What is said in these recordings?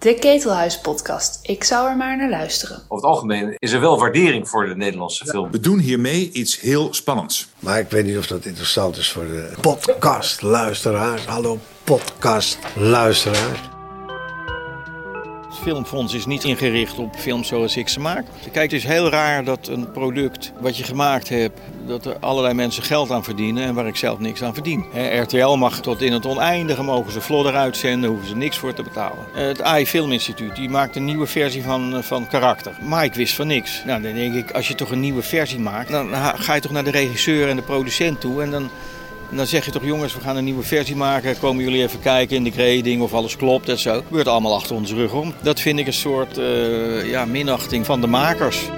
De Ketelhuis podcast. Ik zou er maar naar luisteren. Over het algemeen is er wel waardering voor de Nederlandse film. We doen hiermee iets heel spannends. Maar ik weet niet of dat interessant is voor de podcastluisteraars. Hallo podcastluisteraars. Filmfonds is niet ingericht op films zoals ik ze maak. Kijk, het is heel raar dat een product wat je gemaakt hebt, dat er allerlei mensen geld aan verdienen en waar ik zelf niks aan verdien. RTL mag tot in het oneindige, mogen ze vlodder uitzenden, hoeven ze niks voor te betalen. Eh, Het AI Film Instituut die maakt een nieuwe versie van, eh, van Karakter. Ik wist van niks. Nou, dan denk ik, als je toch een nieuwe versie maakt, dan ga je toch naar de regisseur en de producent toe en dan... Dan zeg je toch, jongens, we gaan een nieuwe versie maken. Komen jullie even kijken in de grading of alles klopt en zo. gebeurt allemaal achter onze rug om. Dat vind ik een soort eh, ja, minachting van de makers.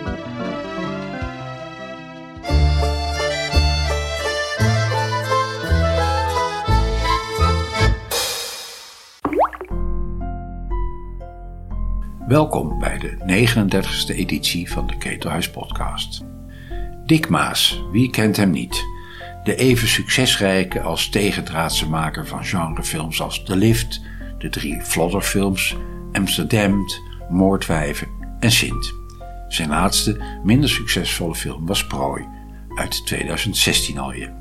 Welkom bij de 39e editie van de Ketelhuis Podcast. Dick Maas, wie kent hem niet? De even succesrijke als tegendraadse maker van genrefilms als De Lift, de drie Flodderfilms, Amsterdam, Moordwijven en Sint. Zijn laatste, minder succesvolle film was Prooi, uit 2016 alweer.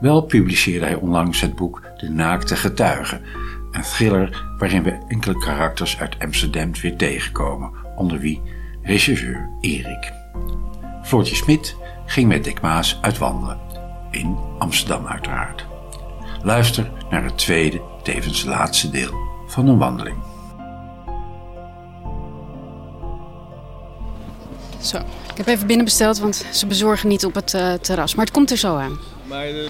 Wel publiceerde hij onlangs het boek De Naakte Getuigen, een thriller waarin we enkele karakters uit Amsterdam weer tegenkomen, onder wie regisseur Erik. Floortje Smit ging met Dick Maas uitwandelen, in Amsterdam uiteraard. Luister naar het tweede, tevens laatste deel van een wandeling. Zo, ik heb even binnen besteld, want ze bezorgen niet op het eh, terras. Maar het komt er zo aan. Maar uh,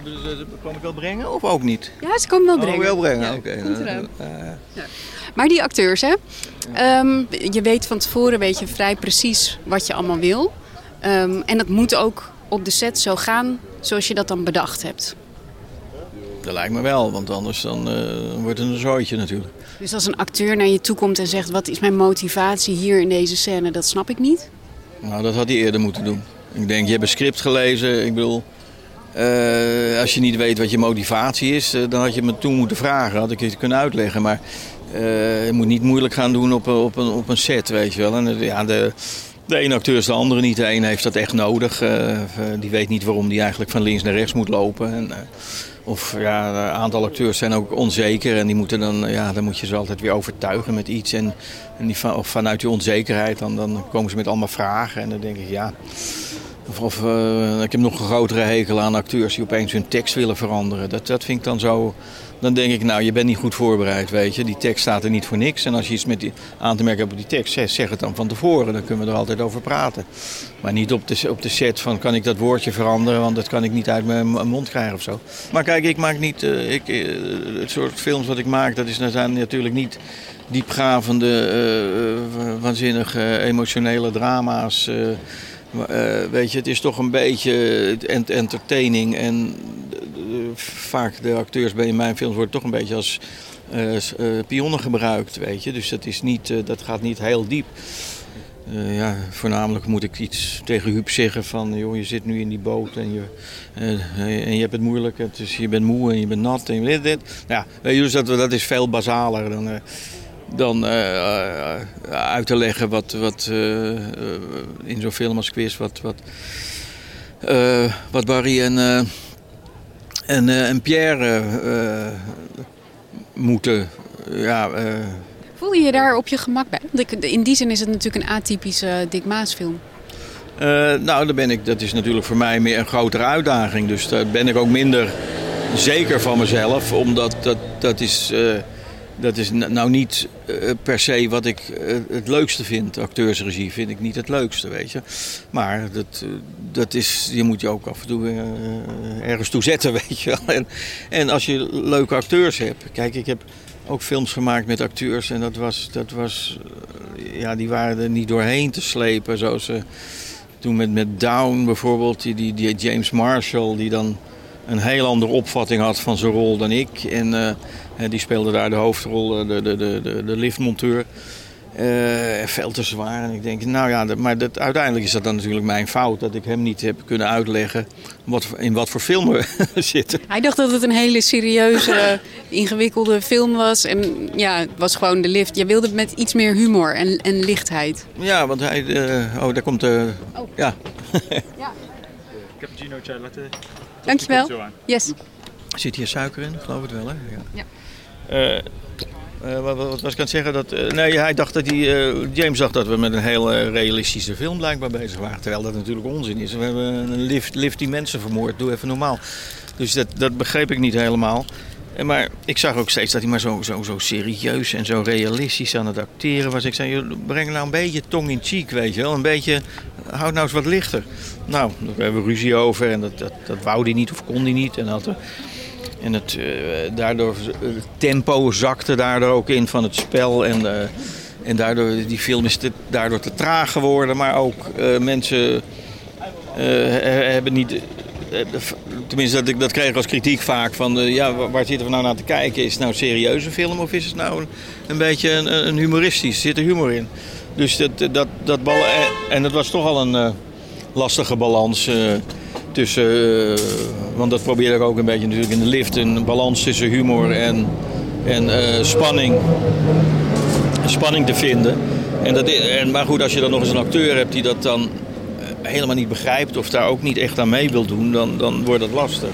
kwam ik wel brengen of ook niet? Ja, ze komen wel brengen. Oh, wel brengen, Ja, oké. komt eraan. Eh, Ja. Maar die acteurs, hè? Ehm, je weet van tevoren weet je vrij precies wat je allemaal wil. Ehm, en dat moet ook op de set zo gaan zoals je dat dan bedacht hebt. dat lijkt me wel, want anders dan, eh, wordt het een zooitje natuurlijk. Dus als een acteur naar je toe komt en zegt... wat is mijn motivatie hier in deze scène, dat snap ik niet. Nou, dat had hij eerder moeten doen. Ik denk, je hebt een script gelezen. Ik bedoel, eh, als je niet weet wat je motivatie is, eh, dan had je me toen moeten vragen. Had ik het kunnen uitleggen. Maar je moet niet moeilijk gaan doen op, een- op, een, op een set, weet je wel. En ja, de, de ene acteur is de andere niet. De ene heeft dat echt nodig. Eh, eh, die weet niet waarom die eigenlijk van links naar rechts moet lopen. En, eh, of ja, een aantal acteurs zijn ook onzeker en die moeten dan, ja, dan moet je ze altijd weer overtuigen met iets. En, en die van, vanuit die onzekerheid, dan, dan komen ze met allemaal vragen. En dan denk ik, ja. Of, of ik heb nog een grotere hekel aan acteurs die opeens hun tekst willen veranderen. Dat, dat vind ik dan zo. Dan denk ik, nou, je bent niet goed voorbereid, weet je. Die tekst staat er niet voor niks. En als je iets met die, aan te merken hebt op die tekst, zeg, zeg het dan van tevoren. Dan kunnen we er altijd over praten. Maar niet op de, op de set van, kan ik dat woordje veranderen? Want dat kan ik niet uit mijn mond krijgen of zo. Maar kijk, ik maak niet... eh, ik, eh, het soort films wat ik maak, dat, is, natuurlijk niet diepgravende, eh, waanzinnige, emotionele drama's... weet je, het is toch een beetje ent- entertaining. En vaak de acteurs bij mijn films worden toch een beetje als eh, eh, pionnen gebruikt, weet je. Dus dat, is niet, eh, dat gaat niet heel diep. Ja, voornamelijk moet ik iets tegen Huub zeggen van... joh, je zit nu in die boot en je, en je hebt het moeilijk. Is, je bent moe en je bent nat en je dit, dit. Ja, weet je, dus dat, dat is veel basaler dan... dan uit te leggen wat, wat in zo'n film als Quiz, wat, wat, wat Barry en, en, eh, en Pierre eh, moeten. Ja, eh, Voel je je daar op je gemak bij? Want ik- in die zin is het natuurlijk een atypische Dick Maas film. eh, nou, daar ben ik, dat is natuurlijk voor mij meer een grotere uitdaging. Dus daar ben ik ook minder zeker van mezelf. Omdat dat, dat is. eh, dat is nou niet eh, per se wat ik eh, het leukste vind. Acteursregie vind ik niet het leukste, weet je. Maar dat, eh, dat is, je moet je ook af en toe ergens toe zetten, weet je wel. En, en als je leuke acteurs hebt. Kijk, ik heb ook films gemaakt met acteurs. En dat was, dat was ja, die waren er niet doorheen te slepen. Zoals toen met, met Down bijvoorbeeld, die, die, die James Marshall, die dan een heel andere opvatting had van zijn rol dan ik. En eh, die speelde daar de hoofdrol, eh, de, de, de, de, de liftmonteur. Eh, veel te zwaar. En ik denk, nou ja, dat, maar dat, uiteindelijk is dat dan natuurlijk mijn fout. Dat ik hem niet heb kunnen uitleggen wat, in wat voor film we zitten. Hij dacht dat het een hele serieuze, ingewikkelde film was. En ja, het was gewoon de lift. Je wilde het met iets meer humor en, en lichtheid. Ja, want hij... eh, oh, daar komt... de Ja. Cappuccino chai latte. Dankjewel. Yes. Zit hier suiker in? Geloof het wel, hè? Ja. Eh, eh, wat, wat was ik aan het zeggen? Dat, eh, nee, hij dacht dat eh, James dacht dat we met een heel realistische film blijkbaar bezig waren. Terwijl dat natuurlijk onzin is. We hebben een lift, lift die mensen vermoord. Doe even normaal. Dus dat, dat begreep ik niet helemaal. Eh, Maar ik zag ook steeds dat hij maar zo, zo, zo serieus en zo realistisch aan het acteren was. Ik zei, breng nou een beetje tong in cheek, weet je wel. Een beetje, houd nou eens wat lichter. Nou, daar hebben we ruzie over en dat, dat, dat wou hij niet of kon hij niet. En, dat, en het, eh, daardoor, het tempo zakte daardoor ook in van het spel. En, eh, en daardoor, die film is daardoor te traag geworden. Maar ook mensen he- hebben niet... eh, Tenminste, dat, dat kreeg ik als kritiek vaak. Van, eh, ja, waar- zitten we nou naar te kijken? Is het nou een serieuze film of is het nou een, beetje een, een humoristisch? Zit er humor in? Dus dat, dat, dat bal, eh, en het was toch al een eh, lastige balans eh, tussen... eh, want dat probeerde ik ook een beetje natuurlijk in de lift. Een balans tussen humor en, en eh, spanning spanning te vinden. En dat, en, maar goed, als je dan nog eens een acteur hebt die dat dan eh, helemaal niet begrijpt of daar ook niet echt aan mee wil doen, dan, dan wordt dat lastig.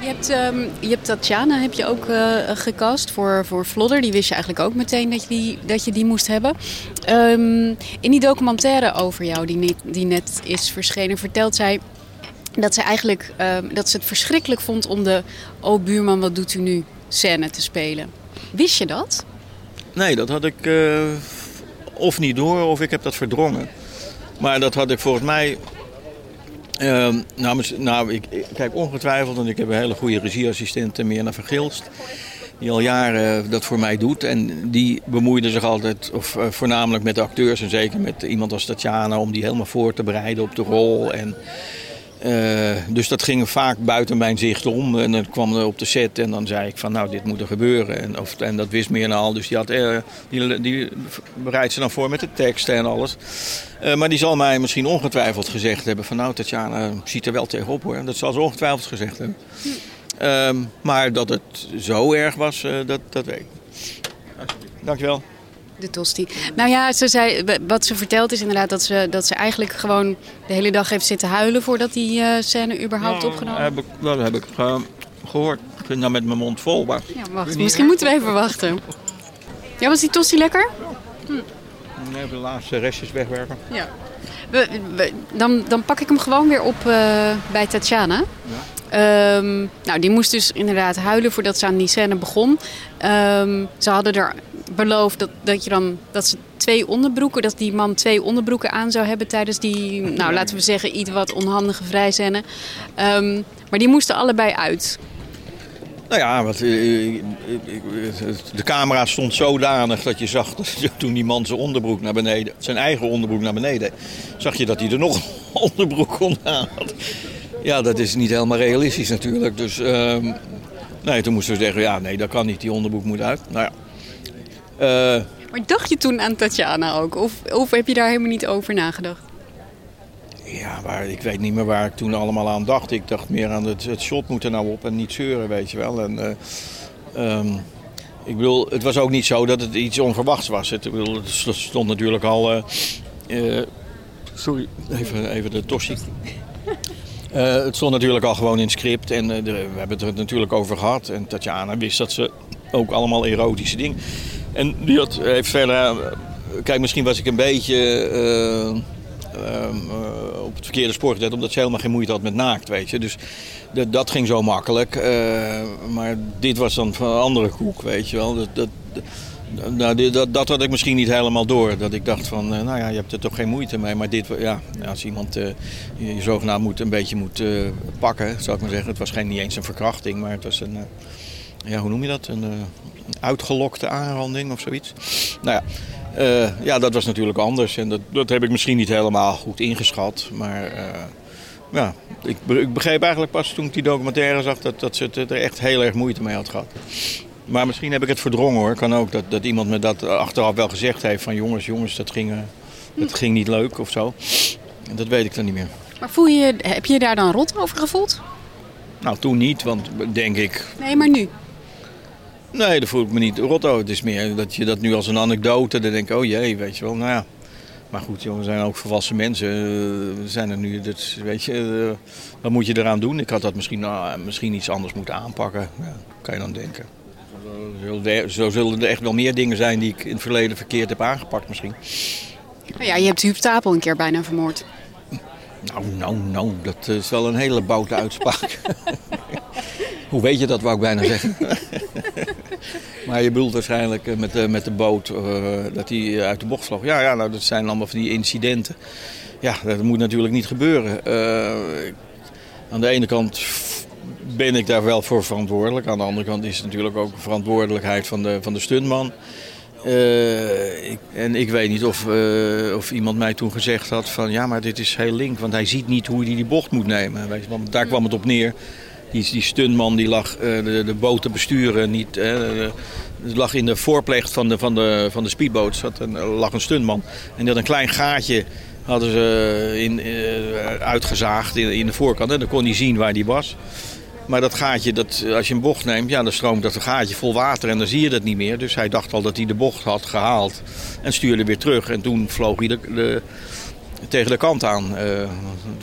Je hebt, ehm, je hebt Tatjana heb je ook eh, gecast voor, voor Vlodder. Die wist je eigenlijk ook meteen dat je die, dat je die moest hebben. Ehm, in die documentaire over jou, die, niet, die net is verschenen, vertelt zij dat ze eigenlijk ehm, dat ze het verschrikkelijk vond om de Oh buurman, wat doet u nu? scène te spelen. Wist je dat? Nee, dat had ik eh, of niet door of ik heb dat verdrongen. Maar dat had ik volgens mij. ehm, nou, nou, ik, kijk, ongetwijfeld, want ik heb een hele goede regieassistent, Mirna van Gilst. Die al jaren dat voor mij doet. En die bemoeide zich altijd, of eh, voornamelijk met de acteurs en zeker met iemand als Tatjana, om die helemaal voor te bereiden op de rol. En, eh, dus dat ging vaak buiten mijn zicht om. En dan kwam er op de set en dan zei ik van nou, dit moet er gebeuren. En, of, en dat wist meer al. Dus die, had, eh, die, die bereidt ze dan voor met de teksten en alles. Eh, maar die zal mij misschien ongetwijfeld gezegd hebben van nou, Tatjana ziet er wel tegenop hoor. Dat zal ze ongetwijfeld gezegd hebben. Ehm, maar dat het zo erg was, dat, dat weet ik. Dankjewel. De tosti. Nou ja, ze zei, wat ze vertelt is inderdaad dat ze, dat ze eigenlijk gewoon de hele dag heeft zitten huilen voordat die eh, scène überhaupt opgenomen Heb ik, dat heb ik eh, gehoord. Ik ben nou met mijn mond vol. Maar... Ja, wacht. Misschien moeten we even wachten. Ja, was die tosti lekker? Even de laatste restjes wegwerken. Ja. We, we- dan, dan pak ik hem gewoon weer op eh, bij Tatjana. Ehm, nou, die moest dus inderdaad huilen voordat ze aan die scène begon. Ehm, ze hadden er beloofd dat, dat, je dan, dat ze twee onderbroeken, dat die man twee onderbroeken aan zou hebben tijdens die, nou laten we zeggen, iets wat onhandige vrijscène. Ehm, maar die moesten allebei uit. Nou ja, eh, ik- ik- de camera stond zodanig dat je zag dat toen die man zijn onderbroek naar beneden, zijn eigen onderbroek naar beneden, zag je dat hij er nog een onderbroek onderaan had. Ja, dat is niet helemaal realistisch natuurlijk. Dus ehm, nee, toen moesten we zeggen, ja nee, dat kan niet, die onderbroek moet uit. Nou ja. Eh, Maar dacht je toen aan Tatjana ook? Of, of heb je daar helemaal niet over nagedacht? Ja, waar, ik weet niet meer waar ik toen allemaal aan dacht. Ik dacht meer aan het, het shot moet er nou op en niet zeuren, weet je wel. En, eh, ehm, ik bedoel, het was ook niet zo dat het iets onverwachts was. Het, ik bedoel, het stond natuurlijk al... eh, sorry, even, even de tossie. Het stond natuurlijk al gewoon in het script en de- we hebben het er natuurlijk over gehad. En Tatjana wist dat ze ook allemaal erotische dingen... En die had, heeft verder... eh, kijk, misschien was ik een beetje... eh, ehm, eh, op het verkeerde spoor gezet, omdat ze helemaal geen moeite had met naakt, weet je. Dus dat, ging zo makkelijk. eh, maar dit was dan van een andere koek, weet je wel. Dat, dat, nou, dat, dat had ik misschien niet helemaal door. Dat ik dacht van, eh, nou ja, je hebt er toch geen moeite mee. Maar dit, ja, als iemand eh, je, zogenaamd moet, een beetje moet eh, pakken, zou ik maar zeggen. Het was geen, niet eens een verkrachting, maar het was een, eh, ja, hoe noem je dat? Een, eh, uitgelokte aanranding of zoiets. Nou ja, eh, ja, dat was natuurlijk anders. En dat, dat heb ik misschien niet helemaal goed ingeschat. Maar eh, ja, ik, ik begreep eigenlijk pas toen ik die documentaire zag dat, dat ze het er echt heel erg moeite mee had gehad. Maar misschien heb ik het verdrongen hoor. Kan ook dat, dat iemand me dat achteraf wel gezegd heeft van jongens, jongens, dat ging, dat ging niet leuk of zo. Dat weet ik dan niet meer. Maar voel je, heb je je daar dan rot over gevoeld? Nou, toen niet, want denk ik, Nee, maar nu. Nee, dat voel ik me niet rot over. Het is meer dat je dat nu als een anekdote, dan denk ik, oh jee, weet je wel, nou ja. Maar goed, joh, we zijn ook volwassen mensen. Eh, We zijn er nu, dat, weet je, eh, wat moet je eraan doen? Ik had dat misschien, nou, misschien iets anders moeten aanpakken. Ja, kan je dan denken. Zo zullen, er, zo zullen er echt wel meer dingen zijn die ik in het verleden verkeerd heb aangepakt misschien. Nou ja, je hebt Huub Stapel een keer bijna vermoord. Nou, nou, nou, dat is wel een hele boute uitspraak. Hoe weet je dat, wou ik bijna zeggen. maar je bedoelt waarschijnlijk eh, met de, met de boot eh, dat hij uit de bocht vloog. Ja, ja, nou, dat zijn allemaal van die incidenten. Ja, dat moet natuurlijk niet gebeuren. Eh, aan de ene kant ben ik daar wel voor verantwoordelijk. Aan de andere kant is het natuurlijk ook verantwoordelijkheid van de, van de stuntman. Eh, ik, en ik weet niet of, eh, of iemand mij toen gezegd had van ja, maar dit is heel link, want hij ziet niet hoe hij die bocht moet nemen. Weet je, want daar kwam het op neer. Die, die stuntman die lag eh, de, de boot te besturen, niet, eh, het lag in de voorplecht van de, van de, van de speedboot zat een, lag een stuntman. En die had een klein gaatje hadden ze in, eh, uitgezaagd in, in de voorkant. En dan kon hij zien waar die was. Maar dat gaatje, dat, als je een bocht neemt, ja, dan stroomt dat gaatje vol water en dan zie je dat niet meer. Dus hij dacht al dat hij de bocht had gehaald en stuurde weer terug. En toen vloog hij de, de- tegen de kant aan. Eh,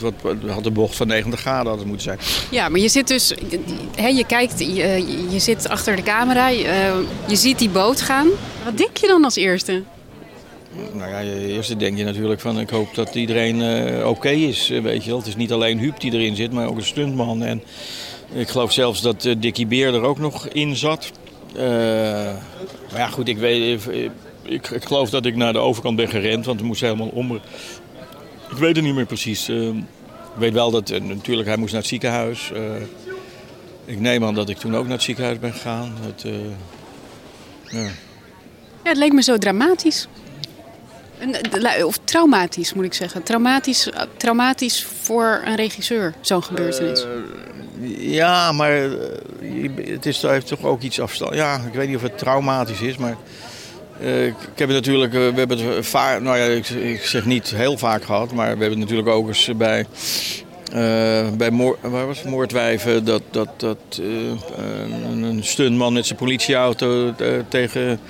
het het had een bocht van 90 graden had het moeten zijn. Ja, maar je zit dus, hè, je kijkt, je, je zit achter de camera, je, eh, je ziet die boot gaan. Wat denk je dan als eerste? Nou ja, eerst denk je natuurlijk van ik hoop dat iedereen eh, oké is. eh, weet je wel. Het is niet alleen Huub die erin zit, maar ook een stuntman. En ik geloof zelfs dat eh, Dickie Beer er ook nog in zat. Eh, maar ja, goed, ik, weet, eh, ik, ik geloof dat ik naar de overkant ben gerend, want we moesten helemaal om. Ik weet het niet meer precies. Eh, ik weet wel dat, eh, natuurlijk, hij moest naar het ziekenhuis. Eh, ik neem aan dat ik toen ook naar het ziekenhuis ben gegaan. Het, eh, ja. Ja, het leek me zo dramatisch. Of traumatisch, moet ik zeggen. Traumatisch, traumatisch voor een regisseur, zo'n gebeurtenis. Ja, maar het is, heeft toch ook iets afstand. Ja, ik weet niet of het traumatisch is, maar ik ik heb het natuurlijk, eh, we hebben het vaak, nou ja, ik, zeg niet heel vaak gehad, maar we hebben het natuurlijk ook eens bij, eh, bij moor, waar was het? moordwijven, dat, dat, dat eh, een, stuntman met zijn politieauto eh, tegen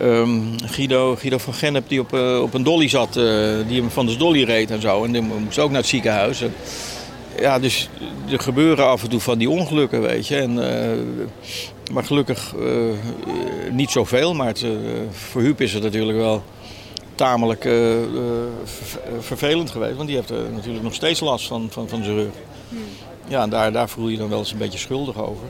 ehm, Guido, Guido van Gennep, die op, eh, op een dolly zat, eh, die hem van de dolly reed en zo. En die moest ook naar het ziekenhuis. Ja, dus er gebeuren af en toe van die ongelukken, weet je. En, eh, maar gelukkig eh, niet zoveel. Maar het, eh, voor Huub is het natuurlijk wel tamelijk ver- vervelend geweest. Want die heeft er natuurlijk nog steeds last van, van, van zijn rug. Ja, en daar, daar voel je dan wel eens een beetje schuldig over.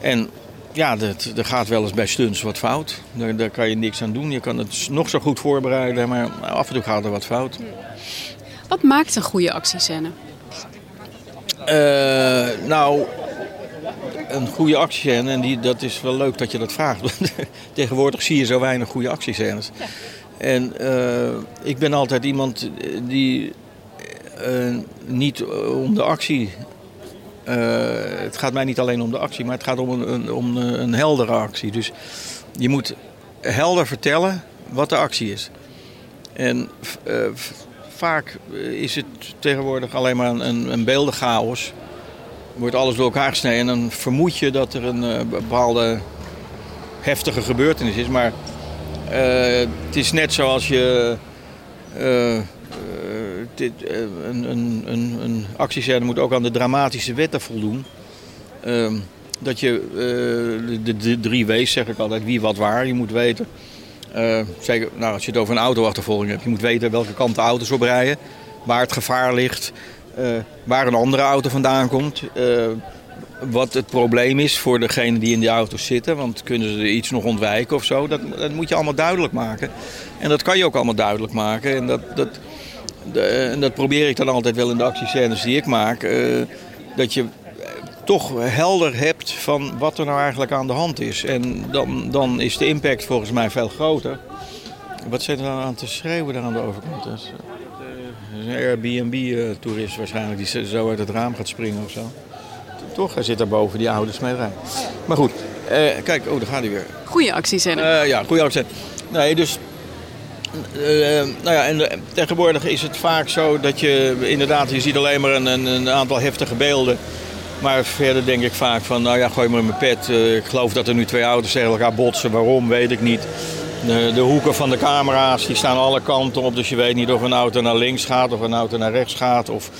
En ja, dat- er gaat wel eens bij stunts wat fout. Daar, daar kan je niks aan doen. Je kan het nog zo goed voorbereiden, maar af en toe gaat er wat fout. Wat maakt een goede actiescène? Eh, nou, een goede actiescène, en die, dat is wel leuk dat je dat vraagt. want Tegenwoordig zie je zo weinig goede actiescènes. En eh, ik ben altijd iemand die eh, niet om de actie. het gaat mij niet alleen om de actie, maar het gaat om een, een, om een, heldere actie. Dus je moet helder vertellen wat de actie is. En vaak is het tegenwoordig alleen maar een, een, beeldenchaos. Wordt alles door elkaar gesneden en dan vermoed je dat er een eh, bepaalde heftige gebeurtenis is. Maar eh, het is net zoals je eh, eh, dit, eh, een, een, een, een actiescène moet ook aan de dramatische wetten voldoen. Ehm, dat je eh, de, de drie W's zeg ik altijd, wie wat waar. Je moet weten eh, zeker nou, als je het over een autoachtervolging hebt. Je moet weten welke kant de auto's op rijden. Waar het gevaar ligt. eh, waar een andere auto vandaan komt. eh, wat het probleem is voor degene die in die auto's zitten. Want kunnen ze iets nog ontwijken of zo. Dat, dat moet je allemaal duidelijk maken. En dat kan je ook allemaal duidelijk maken. En dat, dat, de- en dat probeer ik dan altijd wel in de actiescènes die ik maak. dat je toch helder hebt van wat er nou eigenlijk aan de hand is. En dan, dan is de impact volgens mij veel groter. Wat zit er dan aan te schreeuwen daar aan de overkant? Dat is, eh, een Airbnb-toerist waarschijnlijk die zo uit het raam gaat springen of zo. Toch? Hij zit daar boven die oude smederij. Maar goed, Eh, kijk, oh, daar gaat hij weer. Goede actiescène. Eh, ja, goede accent. Nee, dus. eh, nou ja, en eh, tegenwoordig is het vaak zo dat je inderdaad, je ziet alleen maar een, een, een aantal heftige beelden. Maar verder denk ik vaak van, nou ja, gooi maar in mijn pet. Eh, ik geloof dat er nu twee auto's tegen elkaar botsen. Waarom, weet ik niet. De, de hoeken van de camera's die staan alle kanten op. Dus je weet niet of een auto naar links gaat of een auto naar rechts gaat. Of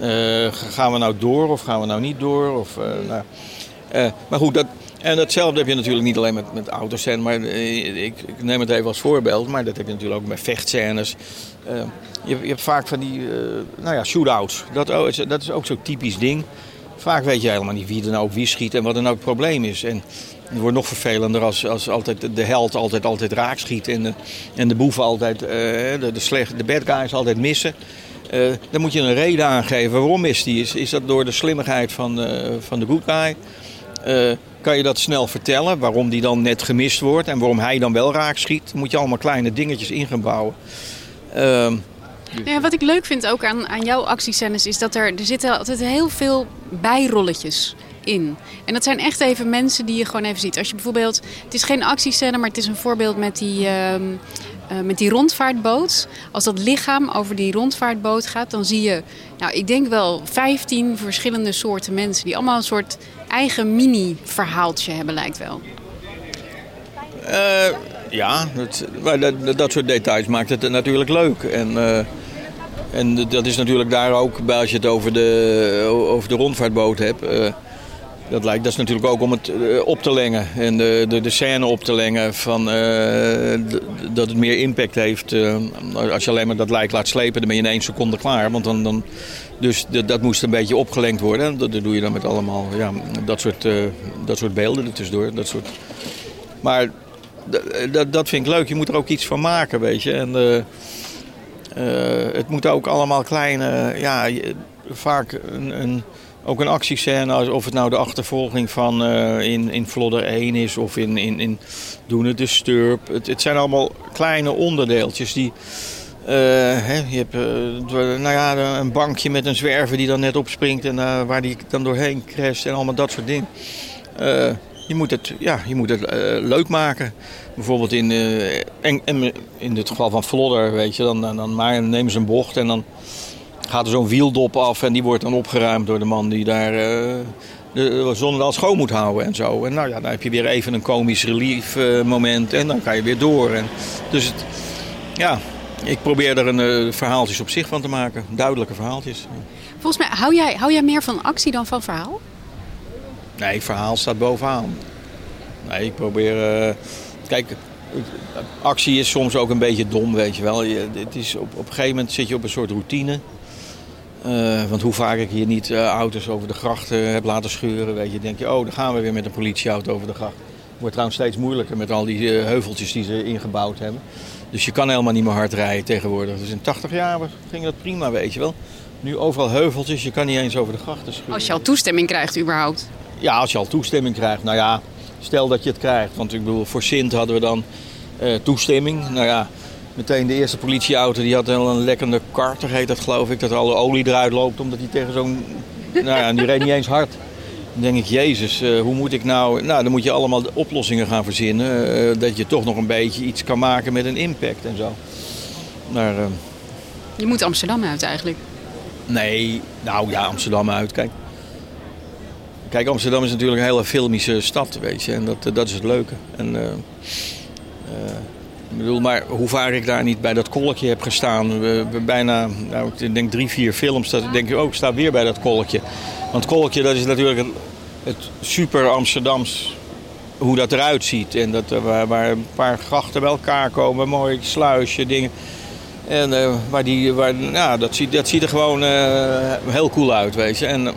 eh, gaan we nou door of gaan we nou niet door. Of, eh, nou, maar goed, dat, en datzelfde heb je natuurlijk niet alleen met, met auto's. Maar ik, ik neem het even als voorbeeld. Maar dat heb je natuurlijk ook met vechtscènes. Je, je hebt vaak van die nou ja, shootouts. Dat, oh, dat is ook zo'n typisch ding. Vaak weet je helemaal niet wie er nou op wie schiet en wat er nou het probleem is. En het wordt nog vervelender als, als altijd de held altijd, altijd raak schiet. En de, en de boeven altijd, eh, de, de, slecht, de bad guys altijd missen. Eh, dan moet je een reden aangeven waarom mist die is. Is dat door de slimmigheid van, eh, van de good guy? Kan je dat snel vertellen waarom die dan net gemist wordt en waarom hij dan wel raak schiet? Dan moet je allemaal kleine dingetjes in gaan bouwen. Ehm, Ja, wat ik leuk vind ook aan, aan jouw actiescènes is dat er, er zitten altijd heel veel bijrolletjes in. En dat zijn echt even mensen die je gewoon even ziet. Als je bijvoorbeeld, het is geen actiescène, maar het is een voorbeeld met die, ehm, eh, met die rondvaartboot. Als dat lichaam over die rondvaartboot gaat, dan zie je, nou, ik denk wel 15 verschillende soorten mensen die allemaal een soort eigen mini-verhaaltje hebben, lijkt wel. Eh, ja, dat, maar dat, dat soort details maakt het natuurlijk leuk. En, eh, en dat is natuurlijk daar ook, bij als je het over de, over de rondvaartboot hebt. eh, dat, lijkt, dat is natuurlijk ook om het eh, op te lengen en de, de, de scène op te lengen. Van, eh, dat het meer impact heeft. als je alleen maar dat lijk laat slepen, dan ben je in één seconde klaar. Want dan, dan, dus dat, moest een beetje opgelengd worden. En dat, doe je dan met allemaal ja, dat, soort, dat soort beelden ertussendoor. Dat soort... Maar dat, dat vind ik leuk. Je moet er ook iets van maken, weet je. En het moet ook allemaal kleine, ja, vaak een, een, ook een actiescène, of het nou de achtervolging van eh, in, in Vlodder 1 is of in, in, in Doen het de Sturp. Het, zijn allemaal kleine onderdeeltjes die... eh, hè, je hebt eh, nou ja, een bankje met een zwerver die dan net opspringt en eh, waar die dan doorheen crasht en allemaal dat soort dingen. Eh, je moet het, ja, je moet het eh, leuk maken. Bijvoorbeeld in, eh, en, en in dit geval van Vlodder, weet je, dan, dan, dan nemen ze een bocht en dan gaat er zo'n wieldop af en die wordt dan opgeruimd door de man die daar eh, de zonnedaal schoon moet houden en zo. En nou ja, dan heb je weer even een komisch relief eh, moment en dan kan je weer door. En, dus het, ja, ik probeer er een eh, verhaaltjes op zich van te maken, duidelijke verhaaltjes. Volgens mij, hou jij, hou jij meer van actie dan van verhaal? Nee, verhaal staat bovenaan. Nee, ik probeer. Kijk, actie is soms ook een beetje dom, weet je wel. Je, het is op, op een gegeven moment zit je op een soort routine. Eh, want hoe vaak ik hier niet eh, auto's over de gracht eh, heb laten scheuren, weet je, denk je, oh, dan gaan we weer met een politieauto over de gracht. Wordt trouwens steeds moeilijker met al die eh, heuveltjes die ze ingebouwd hebben. Dus je kan helemaal niet meer hard rijden tegenwoordig. Dus in 80 jaar ging dat prima, weet je wel. Nu overal heuveltjes, je kan niet eens over de grachten schuren. Als je al toestemming krijgt überhaupt. Ja, als je al toestemming krijgt. Nou ja, stel dat je het krijgt. Want ik bedoel, voor Sint hadden we dan eh, toestemming. Nou ja, meteen de eerste politieauto die had wel een lekkende karter, heet dat geloof ik. Dat er alle olie eruit loopt omdat hij tegen zo'n... nou ja, die reed niet eens hard. Dan denk ik, jezus, eh, hoe moet ik nou... Nou, dan moet je allemaal oplossingen gaan verzinnen. eh, dat je toch nog een beetje iets kan maken met een impact en zo. Maar eh, Je moet Amsterdam uit eigenlijk. nee, nou ja, Amsterdam uit. Kijk, Kijk, Amsterdam is natuurlijk een hele filmische stad, weet je. En dat, dat is het leuke. En, eh, eh, ik bedoel, maar hoe vaak ik daar niet bij dat kolkje heb gestaan. We, bijna, nou, ik denk drie, vier films. Dat denk, oh, ik sta weer bij dat kolkje. Want kolkje, dat is natuurlijk het, super Amsterdams hoe dat eruit ziet. En dat, eh, waar, waar een paar grachten bij elkaar komen, mooi sluisje, dingen. En eh, waar die, waar, ja, dat, ziet, dat ziet er gewoon eh, heel cool uit, weet je. En eh,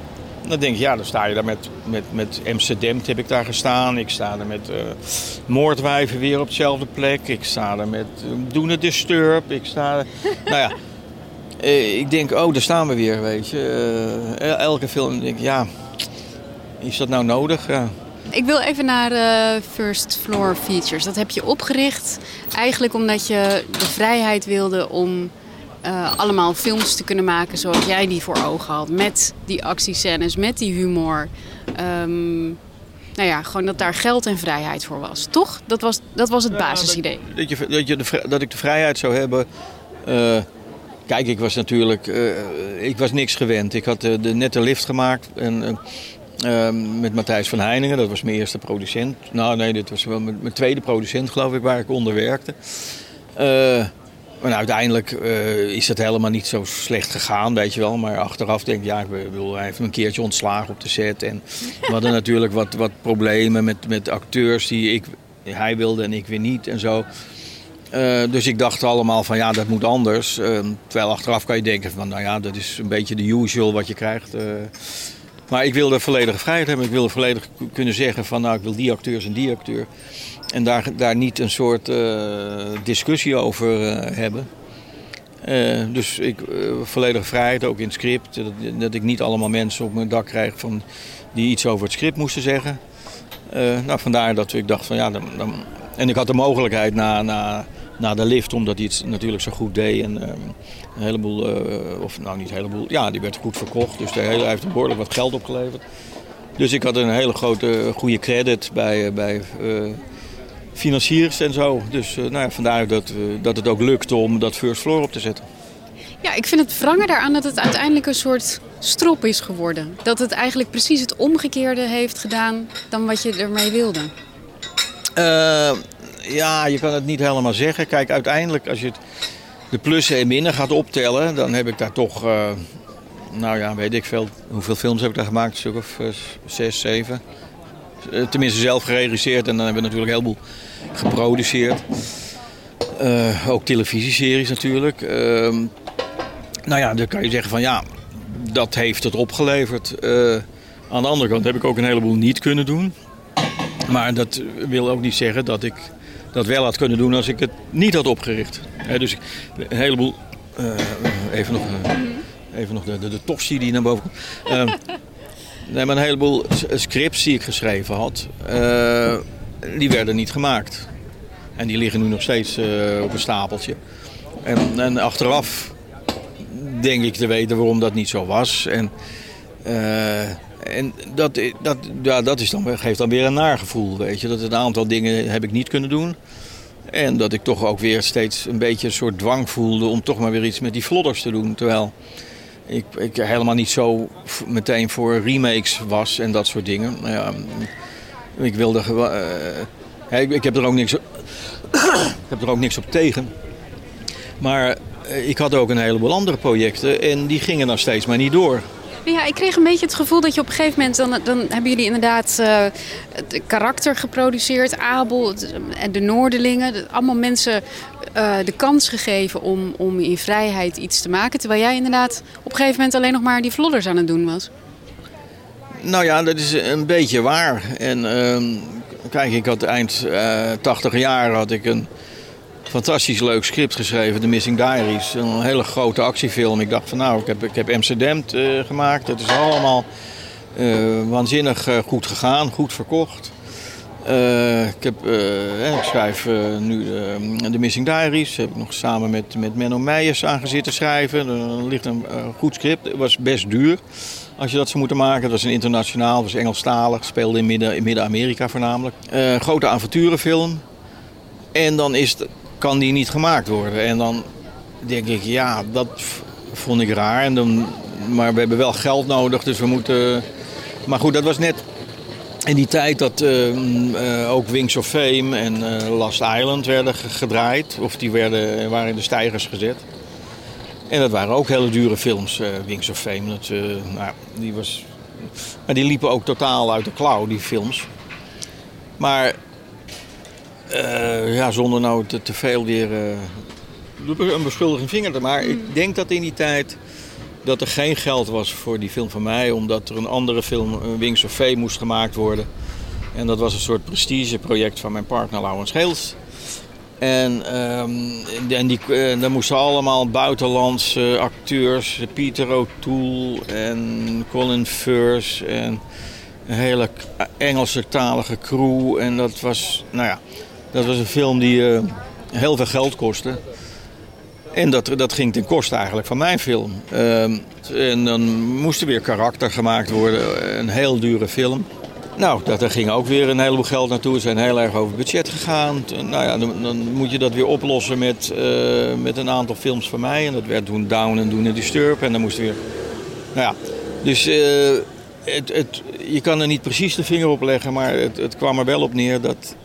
dan denk je, ja, dan sta je daar met, met, met Amsterdam heb ik daar gestaan. Ik sta er met eh, Moordwijven weer op dezelfde plek. Ik sta er met uh, Doen het Disturb. Ik sta er- nou ja, eh, ik denk, oh, daar staan we weer, weet je. Eh, elke film denk ik, ja, is dat nou nodig? Ja. Ik wil even naar eh, First Floor Features. Dat heb je opgericht eigenlijk omdat je de vrijheid wilde om eh, allemaal films te kunnen maken zoals jij die voor ogen had. Met die actiescènes, met die humor. Ehm, nou ja, gewoon dat daar geld en vrijheid voor was. Toch? Dat was, dat was het basisidee. Dat, je, dat, je de, dat ik de vrijheid zou hebben. eh, kijk, ik was natuurlijk. eh, ik was niks gewend. Ik had eh, de nette lift gemaakt. En, eh, eh, met Matthijs van Heiningen, dat was mijn eerste producent. Nou, nee, dit was wel mijn, mijn tweede producent, geloof ik, waar ik onder werkte. Maar uiteindelijk eh, is het helemaal niet zo slecht gegaan, weet je wel. Maar achteraf denk ik, ja, ik bedoel, hij heeft me een keertje ontslagen op de set. En we hadden natuurlijk wat, wat problemen met, met acteurs die ik, hij wilde en ik weer niet en zo. Eh, dus ik dacht allemaal van ja, dat moet anders. Eh, terwijl achteraf kan je denken van nou ja, dat is een beetje de usual wat je krijgt. eh. maar ik wilde volledige vrijheid hebben. Ik wilde volledig kunnen zeggen van nou, ik wil die acteurs en die acteur. En daar, daar niet een soort eh, discussie over eh, hebben. Eh, dus ik, volledige vrijheid, ook in het script. Dat, dat ik niet allemaal mensen op mijn dak krijg van, die iets over het script moesten zeggen. Nou, vandaar dat ik dacht van ja, dan, dan... en ik had de mogelijkheid na, na, na de lift, omdat hij het natuurlijk zo goed deed. En een heleboel, of nou niet een heleboel, ja, die werd goed verkocht. Dus hij heeft behoorlijk wat geld opgeleverd. Dus ik had een hele grote, goede credit bij, bij financiers en zo. Dus eh, nou ja, vandaar dat, eh, dat het ook lukte om dat first floor op te zetten. Ja, ik vind het wrangen daaraan dat het uiteindelijk een soort strop is geworden. Dat het eigenlijk precies het omgekeerde heeft gedaan dan wat je ermee wilde. Eh, ja, je kan het niet helemaal zeggen. Kijk, uiteindelijk als je het, de plussen en minnen gaat optellen, dan heb ik daar toch, nou ja, weet ik veel, hoeveel films heb ik daar gemaakt? Een stuk of eh, zes, zeven. Eh, tenminste zelf geregisseerd en dan hebben we natuurlijk een heleboel geproduceerd. Eh, ook televisieseries natuurlijk. Ehm, nou ja, dan kan je zeggen van ja, dat heeft het opgeleverd. Eh, aan de andere kant heb ik ook een heleboel niet kunnen doen. Maar dat wil ook niet zeggen dat ik dat wel had kunnen doen als ik het niet had opgericht. Dus een heleboel. even nog, even nog de, de, die naar boven komt. Nee, maar een heleboel scripts die ik geschreven had, eh, die werden niet gemaakt. En die liggen nu nog steeds eh, op een stapeltje. En, en achteraf denk ik te weten waarom dat niet zo was. En, eh, en dat, dat, ja, dat is dan, geeft dan weer een naar gevoel, weet je. Dat een aantal dingen heb ik niet kunnen doen. En dat ik toch ook weer steeds een beetje een soort dwang voelde om toch maar weer iets met die vlodders te doen. Terwijl ik, ik helemaal niet zo meteen voor remakes was en dat soort dingen. Ja, ik wilde gewo- eh, ik, ik heb er ook niks, ik heb er ook niks op tegen. Maar eh, ik had ook een heleboel andere projecten en die gingen dan steeds maar niet door. Ja, ik kreeg een beetje het gevoel dat je op een gegeven moment... dan, dan hebben jullie inderdaad eh, het karakter geproduceerd. Abel en de Noorderlingen. de- Allemaal mensen eh, de kans gegeven om, om in vrijheid iets te maken. Terwijl jij inderdaad op een gegeven moment alleen nog maar die vlodders aan het doen was. Nou ja, dat is een beetje waar. En ehm, kijk, ik had eind eh 80 jaar had ik een fantastisch leuk script geschreven, The Missing Diaries. Een hele grote actiefilm. Ik dacht van nou, ik heb, ik heb Amsterdam eh, gemaakt. Het is allemaal waanzinnig goed gegaan, goed verkocht. Eh, ik, heb, eh, ik schrijf eh, nu The Missing Diaries. Heb ik nog samen met, met Menno Meijers aan gezitten schrijven. Er ligt een goed script. Het was best duur als je dat zou moeten maken. Het was een internationaal, het was Engelstalig. Speelde in Midden- Midden-Amerika voornamelijk. Eh, grote avonturenfilm. En dan is kan die niet gemaakt worden. En dan denk ik, ja, dat vond ik raar. En dan, maar we hebben wel geld nodig, dus we moeten... Maar goed, dat was net in die tijd dat eh, mm, eh, ook Wings of Fame en eh, Last Island werden ge- gedraaid. Of die werden, waren in de stijgers gezet. En dat waren ook hele dure films, eh, Wings of Fame. Dat, eh, nou, die was, maar die liepen ook totaal uit de klauw, die films. Maar eh, ja, zonder nou te, te veel weer eh, een beschuldiging vinger te maken. Ik denk dat in die tijd dat er geen geld was voor die film van mij, omdat er een andere film, eh, Wings of Fame, moest gemaakt worden. En dat was een soort prestigeproject van mijn partner Laurens Geels. En, ehm, en die, eh, daar moesten allemaal buitenlandse acteurs, Peter O'Toole en Colin Firth en een hele Engelse talige crew. En dat was, nou ja, dat was een film die eh, heel veel geld kostte. En dat, dat ging ten koste eigenlijk van mijn film. Ehm, en dan moest er weer karakter gemaakt worden. Een heel dure film. Nou, dat, daar ging ook weer een heleboel geld naartoe. We zijn heel erg over budget gegaan. Nou ja, dan, dan moet je dat weer oplossen met, eh, met een aantal films van mij. En dat werd toen Down en Doen en Disturb. En dan moest weer... Nou ja, dus eh, het, het, je kan er niet precies de vinger op leggen. Maar het, het kwam er wel op neer dat...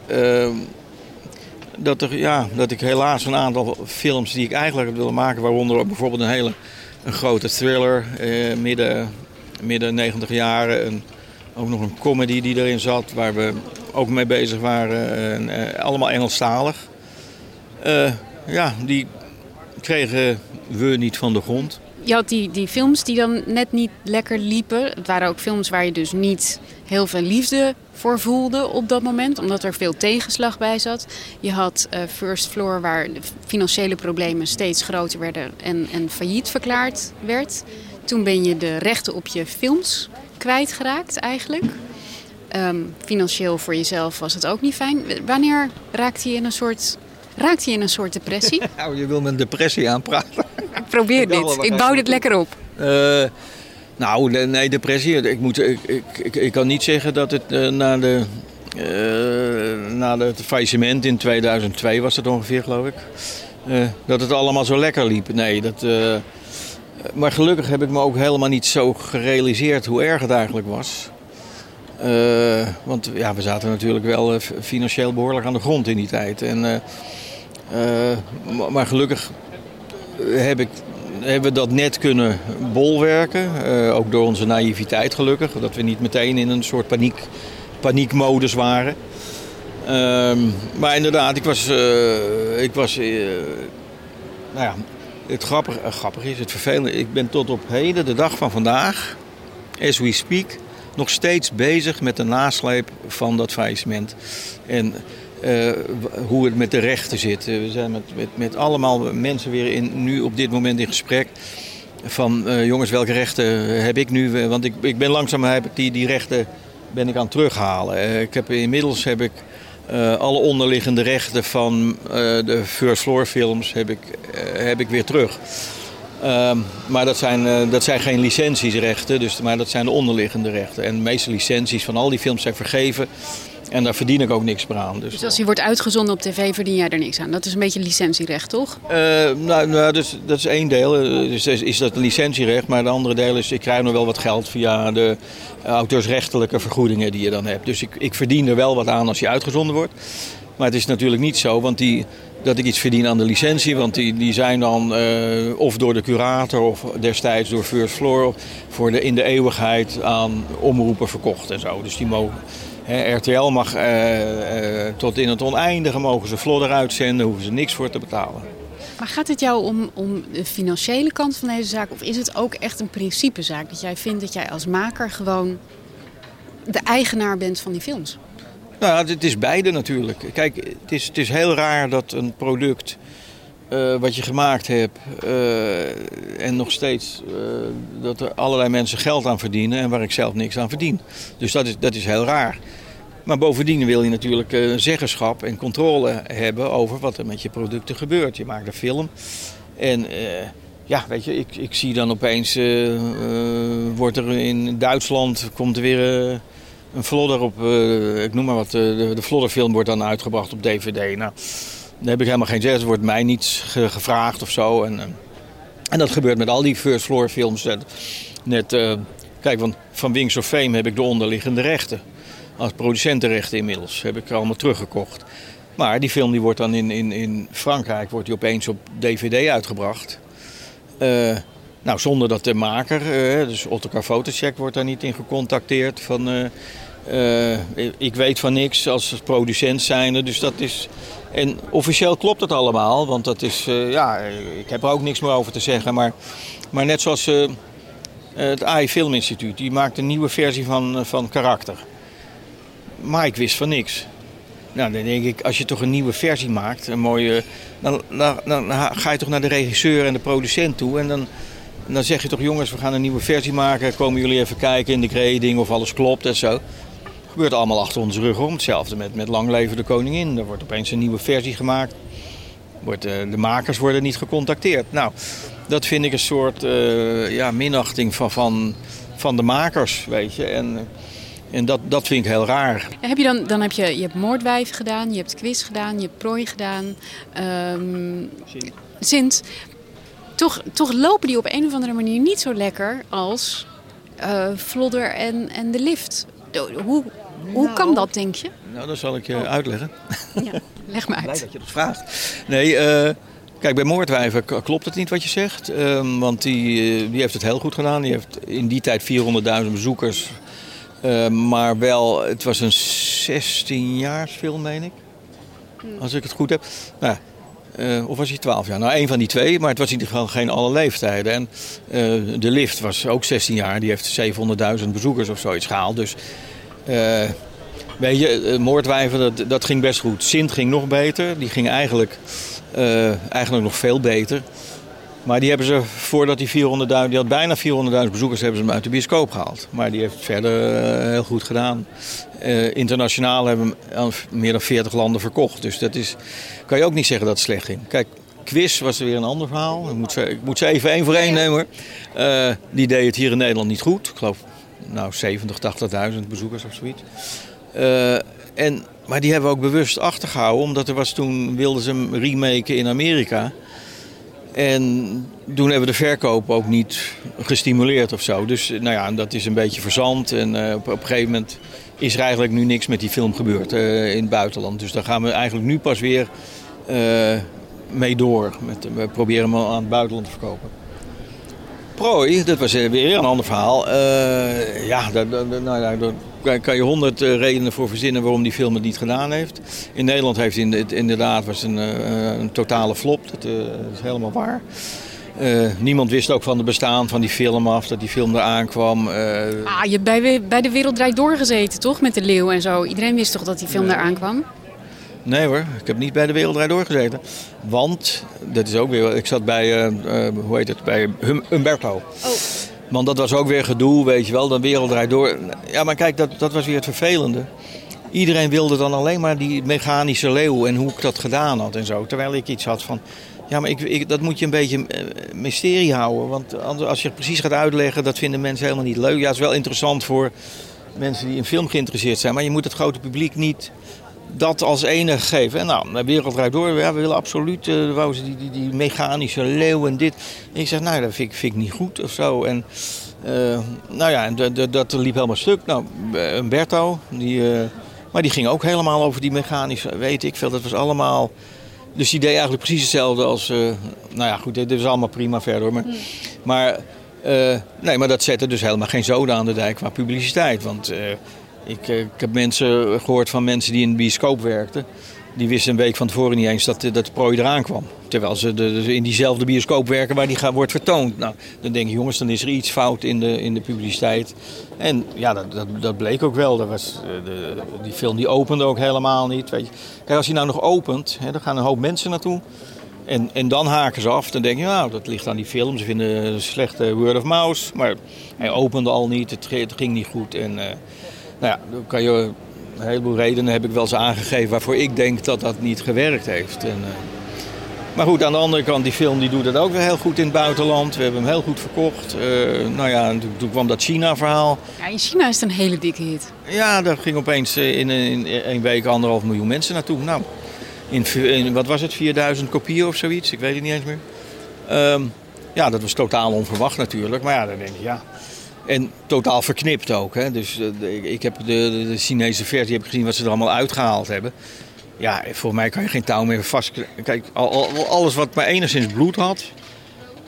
dat, er, ja, dat ik helaas een aantal films die ik eigenlijk willen maken... waaronder bijvoorbeeld een hele een grote thriller, eh, midden, midden 90 jaren... Een, ook nog een comedy die erin zat, waar we ook mee bezig waren. En, eh, allemaal Engelstalig. Eh, ja, die kregen we niet van de grond. Je had die, die films die dan net niet lekker liepen. Het waren ook films waar je dus niet heel veel liefde voor voelde op dat moment. Omdat er veel tegenslag bij zat. Je had eh, First Floor waar de financiële problemen steeds groter werden en, en failliet verklaard werd. Toen ben je de rechten op je films kwijtgeraakt eigenlijk. Ehm, financieel voor jezelf was het ook niet fijn. Wanneer raakte je in een soort, raakte je in een soort depressie? Nou, je wil me een depressie aanpraten. Ik probeer dit. Ik bouw dit lekker op. Eh, nou, nee, depressie. Ik, moet, ik, ik, ik, kan niet zeggen dat het eh, na, de, eh, na het faillissement in 2002 was het ongeveer, geloof ik. eh, dat het allemaal zo lekker liep. Nee, dat. maar gelukkig heb ik me ook helemaal niet zo gerealiseerd hoe erg het eigenlijk was. Want ja, we zaten natuurlijk wel financieel behoorlijk aan de grond in die tijd. En, maar gelukkig heb ik, hebben we dat net kunnen bolwerken. Eh, ook door onze naïviteit gelukkig. Dat we niet meteen in een soort paniek, paniekmodus waren. Ehm, maar inderdaad, ik was... eh, ik was eh, nou ja, het grappige, grappige is, het vervelende... Ik ben tot op heden, de dag van vandaag, as we speak... nog steeds bezig met de nasleep van dat faillissement. En eh, hoe het met de rechten zit. Eh, we zijn met, met, met allemaal mensen weer in, nu op dit moment in gesprek. Van eh, jongens, welke rechten heb ik nu? Want ik, ik ben langzaam heb die, die rechten ben ik aan het terughalen. Ik heb, inmiddels heb ik alle onderliggende rechten van de First Floor films heb ik, heb ik weer terug. Ehm, maar dat zijn, dat zijn geen licentiesrechten, dus, maar dat zijn de onderliggende rechten. En de meeste licenties van al die films zijn vergeven. En daar verdien ik ook niks meer aan. Dus, Dus als die wordt uitgezonden op tv, verdien jij er niks aan. Dat is een beetje licentierecht, toch? Eh, nou, nou dus, dat is één deel. Eh, Dus is, dat licentierecht. Maar de andere deel is, ik krijg nog wel wat geld via de eh, auteursrechtelijke vergoedingen die je dan hebt. Dus ik, ik verdien er wel wat aan als je uitgezonden wordt. Maar het is natuurlijk niet zo want die, dat ik iets verdien aan de licentie. Want die, die zijn dan of door de curator of destijds door First Floor... Voor de, in de eeuwigheid aan omroepen verkocht en zo. Dus die mogen... RTL mag eh, eh, tot in het oneindige mogen ze vlodder uitzenden, hoeven ze niks voor te betalen. Maar gaat het jou om, om de financiële kant van deze zaak? Of is het ook echt een principezaak? Dat jij vindt dat jij als maker gewoon de eigenaar bent van die films? Nou, het is beide natuurlijk. Kijk, het is, het is heel raar dat een product eh, wat je gemaakt hebt eh, en nog steeds eh, dat er allerlei mensen geld aan verdienen en waar ik zelf niks aan verdien. Dus dat is, dat is heel raar. Maar bovendien wil je natuurlijk zeggenschap en controle hebben over wat er met je producten gebeurt. Je maakt een film en ja, weet je, ik, ik zie dan opeens, wordt er in Duitsland, komt er weer... een vlodder op, ik noem maar wat, de, de vlodderfilm wordt dan uitgebracht op DVD. Nou, daar heb ik helemaal geen zin. Er wordt mij niets ge- gevraagd of zo. En, eh, en dat gebeurt met al die first floor films. Net, eh, kijk, want van Wings of Fame heb ik de onderliggende rechten. Als producentenrechten inmiddels heb ik er allemaal teruggekocht. Maar die film die wordt dan in, in, in Frankrijk wordt die opeens op DVD uitgebracht. Eh, nou, zonder dat de maker, eh, dus Ottokar Fotocheck, wordt daar niet in gecontacteerd. Van, ik weet van niks als producent zijnde, dus dat is... En officieel klopt het allemaal, want dat is... eh, ja, ik heb er ook niks meer over te zeggen, maar, maar net zoals eh, het AI Film Instituut, die maakt een nieuwe versie van, eh, van Karakter. Maar ik wist van niks. Nou, dan denk ik, als je toch een nieuwe versie maakt, een mooie, dan, dan, dan ga je toch naar de regisseur en de producent toe. En dan, dan zeg je toch, jongens, we gaan een nieuwe versie maken. Komen jullie even kijken in de grading of alles klopt en zo. Gebeurt allemaal achter onze rug om. Hetzelfde met, met Lang Leven de Koningin. Er wordt opeens een nieuwe versie gemaakt. Wordt, eh, de makers worden niet gecontacteerd. Nou, dat vind ik een soort eh, ja, minachting van, van, van de makers, weet je. En, En dat, dat vind ik heel raar. Heb je dan, dan heb je, je hebt moordwijf gedaan, je hebt quiz gedaan, je hebt prooi gedaan. ehm Sint. Toch, toch lopen die op een of andere manier niet zo lekker als eh Vlodder en, en de lift. Do- Hoe, hoe kan dat, denk je? Nou, dat zal ik je uitleggen. Ja, leg me Blij uit. dat je dat vraagt. Nee, eh, kijk, bij Moordwijven klopt het niet wat je zegt. Ehm, want die, eh, die heeft het heel goed gedaan. Die heeft in die tijd 400.000 bezoekers. Eh, maar wel, het was een 16 jaar film, meen ik. Als ik het goed heb. Nou, eh, of was hij 12 jaar? Nou, één van die twee, maar het was in ieder geval geen alle leeftijden. En eh, de lift was ook 16 jaar. Die heeft 700.000 bezoekers of zoiets gehaald. Dus eh, Weet je, eh, moordwijven, dat, dat ging best goed. Sint ging nog beter. Die ging eigenlijk, eh, eigenlijk nog veel beter. Maar die hebben ze, voordat die 400.000, die had bijna 400.000 bezoekers, hebben ze hem uit de bioscoop gehaald. Maar die heeft het verder eh, heel goed gedaan. Eh, internationaal hebben we hem meer dan 40 landen verkocht. Dus dat is, kan je ook niet zeggen dat het slecht ging. Kijk, Quiz was weer een ander verhaal. Ik moet ze, ik moet ze even één voor één nemen. hoor. Eh, die deed het hier in Nederland niet goed. Ik geloof, nou, 70, 80.000 bezoekers of zoiets. Eh, en, maar die hebben we ook bewust achtergehouden, omdat er was toen wilden ze hem remaken in Amerika. En toen hebben we de verkoop ook niet gestimuleerd of zo. Dus eh, nou ja, dat is een beetje verzand. En eh, op, op een gegeven moment is er eigenlijk nu niks met die film gebeurd in het buitenland. Dus daar gaan we eigenlijk nu pas weer mee door. Met, we proberen hem al aan het buitenland te verkopen. Prooi, dat was eh, weer een ander verhaal. Eh, ja, daar, nou, daar kan- je honderd eh, redenen voor verzinnen waarom die film het niet gedaan heeft. In Nederland heeft het in- het inderdaad was een, een totale flop. Dat is helemaal waar. Niemand wist ook van het bestaan van die film af, dat die film eraan kwam. Ah, je hebt bij, bij de Wereld Draait Doorgezeten, toch? Met de leeuw en zo. Iedereen wist toch dat die film daar aankwam? Nee hoor, ik heb niet bij de Wereldrijd doorgezeten. Want, dat is ook weer, ik zat bij, eh, eh, hoe heet het, bij Hum- Humberto. Want dat was ook weer gedoe, weet je wel, dan Wereldrijd door. Ja, maar kijk, dat, dat was weer het vervelende. Iedereen wilde dan alleen maar die mechanische leeuw en hoe ik dat gedaan had en zo. Terwijl ik iets had van, ja, maar ik, ik, dat moet je een beetje eh, mysterie houden. Want als je het precies gaat uitleggen, dat vinden mensen helemaal niet leuk. Ja, het is wel interessant voor mensen die in film geïnteresseerd zijn. Maar je moet het grote publiek niet dat als enige geven. En nou, de wereld draait door. Ja, we willen absoluut eh, die, die, die mechanische leeuw en dit. En ik zeg, nou, dat vind ik, vind ik niet goed of zo. En eh, nou ja, en dat- liep helemaal stuk. Nou, Umberto, die, eh, maar die ging ook helemaal over die mechanische, weet ik veel. Dat was allemaal... Dus die deed eigenlijk precies hetzelfde als... nou ja, goed, dit is allemaal prima verder. Maar, maar, eh, nee, maar dat zette dus helemaal geen zoden aan de dijk qua publiciteit. Want ik, eh, ik heb mensen gehoord van mensen die in de bioscoop werkten. Die wisten een week van tevoren niet eens dat, eh, dat de prooi eraan kwam. Terwijl ze de, in diezelfde bioscoop werken waar die wordt vertoond. Nou, dan denk je, jongens, dan is er iets fout in de, in de publiciteit. En ja, dat, dat, dat bleek ook wel. Was, eh, de, die film die opende ook helemaal niet. Weet je. Kijk, als hij nou nog opent, hè, dan gaan een hoop mensen naartoe. En, en dan haken ze af. Dan denk je, nou, dat ligt aan die film. Ze vinden een slechte word of mouth. Maar hij opende al niet. Het, ging niet goed. En nou ja, dan kan je een heleboel redenen heb ik wel eens aangegeven waarvoor ik denk dat dat niet gewerkt heeft. En, eh, maar goed, aan de andere kant, die film die doet het ook weer heel goed in het buitenland. We hebben hem heel goed verkocht. Eh, nou ja, en toen, toen kwam dat China-verhaal. Ja, in China is het een hele dikke hit. Ja, daar ging opeens eh, in, in één week anderhalf miljoen mensen naartoe. Nou, in wat was het, 4000 kopieën of zoiets? Ik weet het niet eens meer. Ehm, ja, dat was totaal onverwacht natuurlijk. Maar ja, dan denk je, ja. En totaal verknipt ook. Hè? Dus eh, ik- heb de, de, de Chinese versie heb ik gezien wat ze er allemaal uitgehaald hebben. Ja, voor mij kan je geen touw meer vast. Kijk, al, al- alles wat maar enigszins bloed had,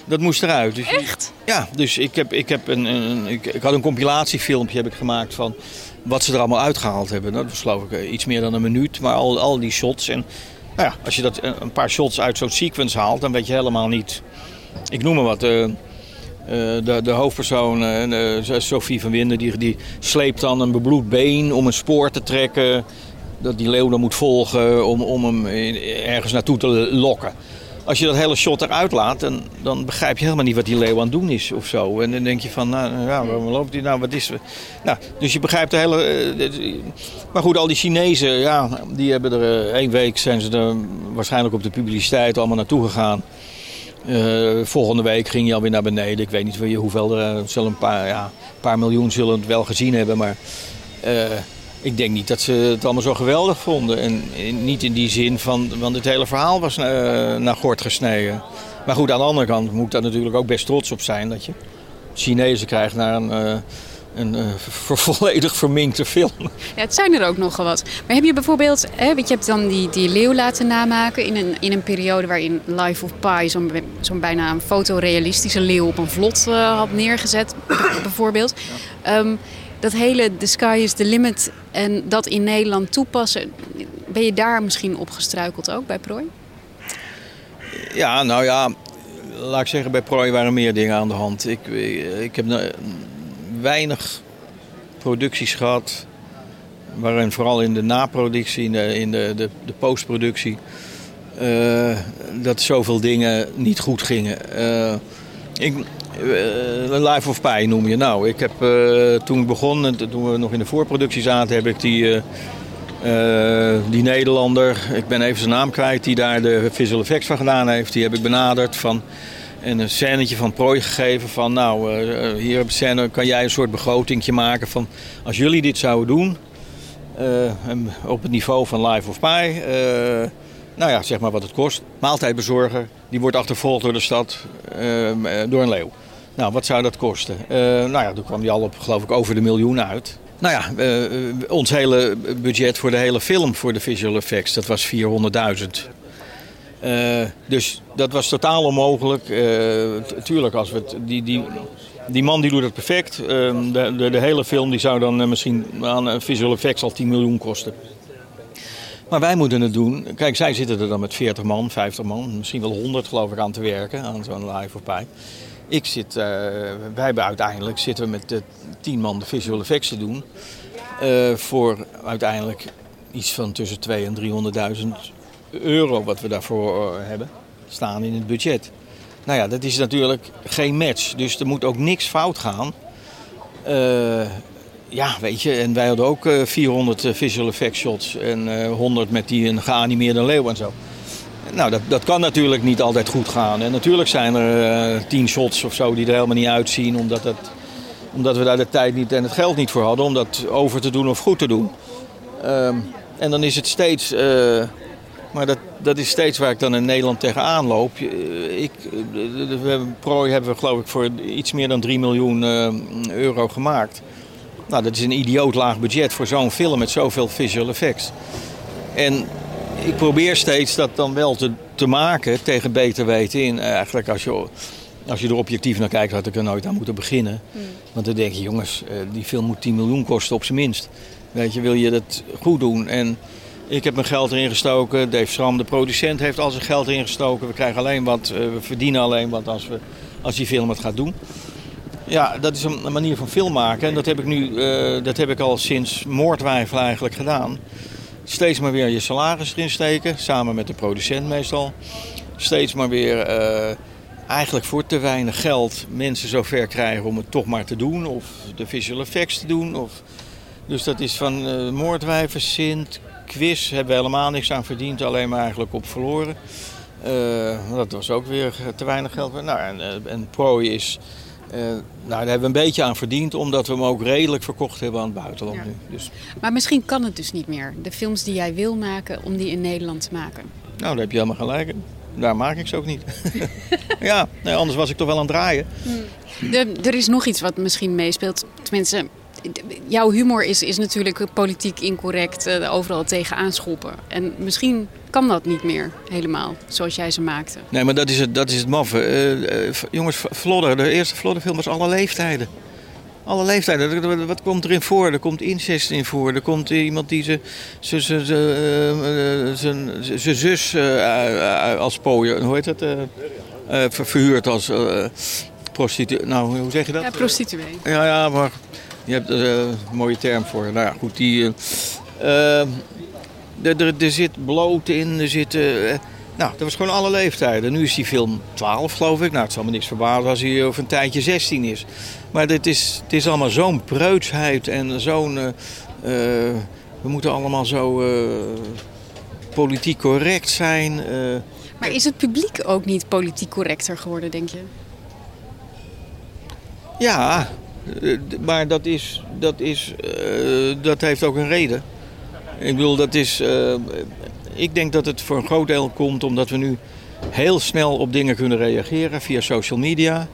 dat moest eruit. Dus Echt? ja, dus ik, heb, ik, heb een, een, ik, ik had een compilatiefilmpje heb ik gemaakt van wat ze er allemaal uitgehaald hebben. Dat was geloof ik eh, iets meer dan een minuut, maar al, al die shots. En nou ja, als je dat, een een paar shots uit zo'n sequence haalt, dan weet je helemaal niet... Ik noem maar wat, eh, eh, de, de hoofdpersoon, eh, eh, Sophie van Winden, die, die sleept dan een bebloed been om een spoor te trekken. Dat die leeuw dan moet volgen om, om hem ergens naartoe te lokken. Als je dat hele shot eruit laat, dan, dan begrijp je helemaal niet wat die leeuw aan het doen is of zo. En dan denk je van, nou ja, waarom loopt hij nou, wat is? Nou, dus je begrijpt de hele... eh, maar goed, al die Chinezen, ja, die hebben er eh, één week zijn ze er waarschijnlijk op de publiciteit allemaal naartoe gegaan. Eh, volgende week ging je alweer naar beneden. Ik weet niet hoe- hoeveel er, eh, zullen een paar, ja, paar miljoen zullen het wel gezien hebben, maar Eh, ik denk niet dat ze het allemaal zo geweldig vonden. En, niet in die zin van, want het hele verhaal was naar gort gesneden. Maar goed, aan de andere kant moet ik daar natuurlijk ook best trots op zijn dat je Chinezen krijgt naar een, een uh, volledig verminkte film. Ja, het zijn er ook nogal wat. Maar heb je bijvoorbeeld, hè, weet je, hebt dan die, die leeuw laten namaken in een, in een periode waarin Life of Pi zo'n zo bijna een fotorealistische leeuw op een vlot uh, had neergezet, bijvoorbeeld. Ja. Um, dat hele the sky is the limit en dat in Nederland toepassen, ben je daar misschien op gestruikeld ook bij Prooi? Ja, nou ja, laat ik zeggen, bij Prooi waren meer dingen aan de hand. Ik, ik heb weinig producties gehad, waarin vooral in de naproductie, in de, in de, de, de postproductie, uh, dat zoveel dingen niet goed gingen. Uh, ik, uh, Life of Pi noem je. Nou, ik heb toen ik begon, toen we nog in de voorproductie zaten, heb ik die, die Nederlander, ik ben even zijn naam kwijt, die daar de visual effects van gedaan heeft. Die heb ik benaderd van, en een scènetje van prooi gegeven van, nou, hier op scène kan jij een soort begrotingje maken van, als jullie dit zouden doen, op het niveau van Life of Pi nou ja, zeg maar wat het kost. Maaltijdbezorger, die wordt achtervolgd door de stad door een leeuw. Nou, wat zou dat kosten? Nou ja, toen kwam die al op, geloof ik, over de miljoen uit. Nou ja, ons hele budget voor de hele film, voor de visual effects, dat was 400.000. dus dat was totaal onmogelijk. tuurlijk, als we die, die, die man die doet het perfect. Ehm, de, de, de, hele film die zou dan misschien aan visual effects al 10 miljoen kosten. Maar wij moeten het doen. Kijk, zij zitten er dan met 40 man, 50 man, misschien wel 100 geloof ik aan te werken aan zo'n live of pij. Ik zit, wij hebben uiteindelijk zitten we met de 10 man de visual effects te doen. Voor uiteindelijk iets van tussen 2 en 300.000 euro wat we daarvoor uh, hebben staan in het budget. Nou ja, dat is natuurlijk geen match. Dus er moet ook niks fout gaan. Ja, weet je, en wij hadden ook uh, 400 uh, visual effect shots en uh, 100 met die een geanimeerde leeuw en zo. Nou, dat, dat kan natuurlijk niet altijd goed gaan. En natuurlijk zijn er 10 shots of zo die er helemaal niet uitzien, omdat, het, omdat we daar de tijd niet en het geld niet voor hadden om dat over te doen of goed te doen. Um, en dan is het steeds, uh, maar dat, dat is steeds waar ik dan in Nederland tegenaan loop. Ik, we hebben, prooi hebben we geloof ik voor iets meer dan 3 miljoen uh, euro gemaakt. Nou, dat is een idioot laag budget voor zo'n film met zoveel visual effects. En ik probeer steeds dat dan wel te, te maken tegen beter weten in. Eigenlijk als je, als je er objectief naar kijkt had ik er nooit aan moeten beginnen. Mm. Want dan denk je, jongens, die film moet 10 miljoen kosten op zijn minst. Weet je, wil je dat goed doen? En ik heb mijn geld erin gestoken. Dave Schram, de producent, heeft al zijn geld erin gestoken. We krijgen alleen wat, we verdienen alleen wat als, we, als die film het gaat doen. Ja, dat is een manier van film maken. En dat heb ik nu, uh, dat heb ik al sinds Moordwijfel eigenlijk gedaan. Steeds maar weer je salaris erin steken, samen met de producent meestal. Steeds maar weer uh, eigenlijk voor te weinig geld mensen zover krijgen om het toch maar te doen. Of de visual effects te doen. Of... Dus dat is van uh, Moordwijven, Sint, Quiz hebben we helemaal niks aan verdiend. Alleen maar eigenlijk op verloren. dat was ook weer te weinig geld. Nou, en, en Prooi is... Uh, nou, daar hebben we een beetje aan verdiend, omdat we hem ook redelijk verkocht hebben aan het buitenland ja. nu. Dus. Maar misschien kan het dus niet meer, de films die jij wil maken, om die in Nederland te maken. Nou, daar heb je helemaal gelijk in. Daar maak ik ze ook niet. ja, nee, anders was ik toch wel aan het draaien. De, er is nog iets wat misschien meespeelt. Tenminste, jouw humor is, is natuurlijk politiek incorrect, uh, overal tegenaan schoppen. En misschien kan dat niet meer helemaal, zoals jij ze maakte. Nee, maar dat is het, dat is het maffe. Uh, uh, jongens, Vlodder, de eerste Vlodder-film was alle leeftijden. Alle leeftijden. Wat komt erin voor? Er komt incest in voor. Er komt iemand die zijn zus als pooier, hoe heet dat? verhuurd als prostituee. Nou, hoe zeg je dat? Ja, prostituee. Ja, ja, maar je hebt er een mooie term voor. Nou ja, goed, die... Uh, er, er, er zit bloot in, er zit... Uh, nou, dat was gewoon alle leeftijden. Nu is die film 12, geloof ik. Nou, het zal me niks verbazen als hij over een tijdje 16 is. Maar het is, het is allemaal zo'n preutsheid en zo'n... Uh, we moeten allemaal zo politiek correct zijn. maar is het publiek ook niet politiek correcter geworden, denk je? Ja, Eh, maar dat, is, dat, is, eh, dat heeft ook een reden. Ik bedoel, dat is. eh, ik denk dat het voor een groot deel komt omdat we nu heel snel op dingen kunnen reageren via social media.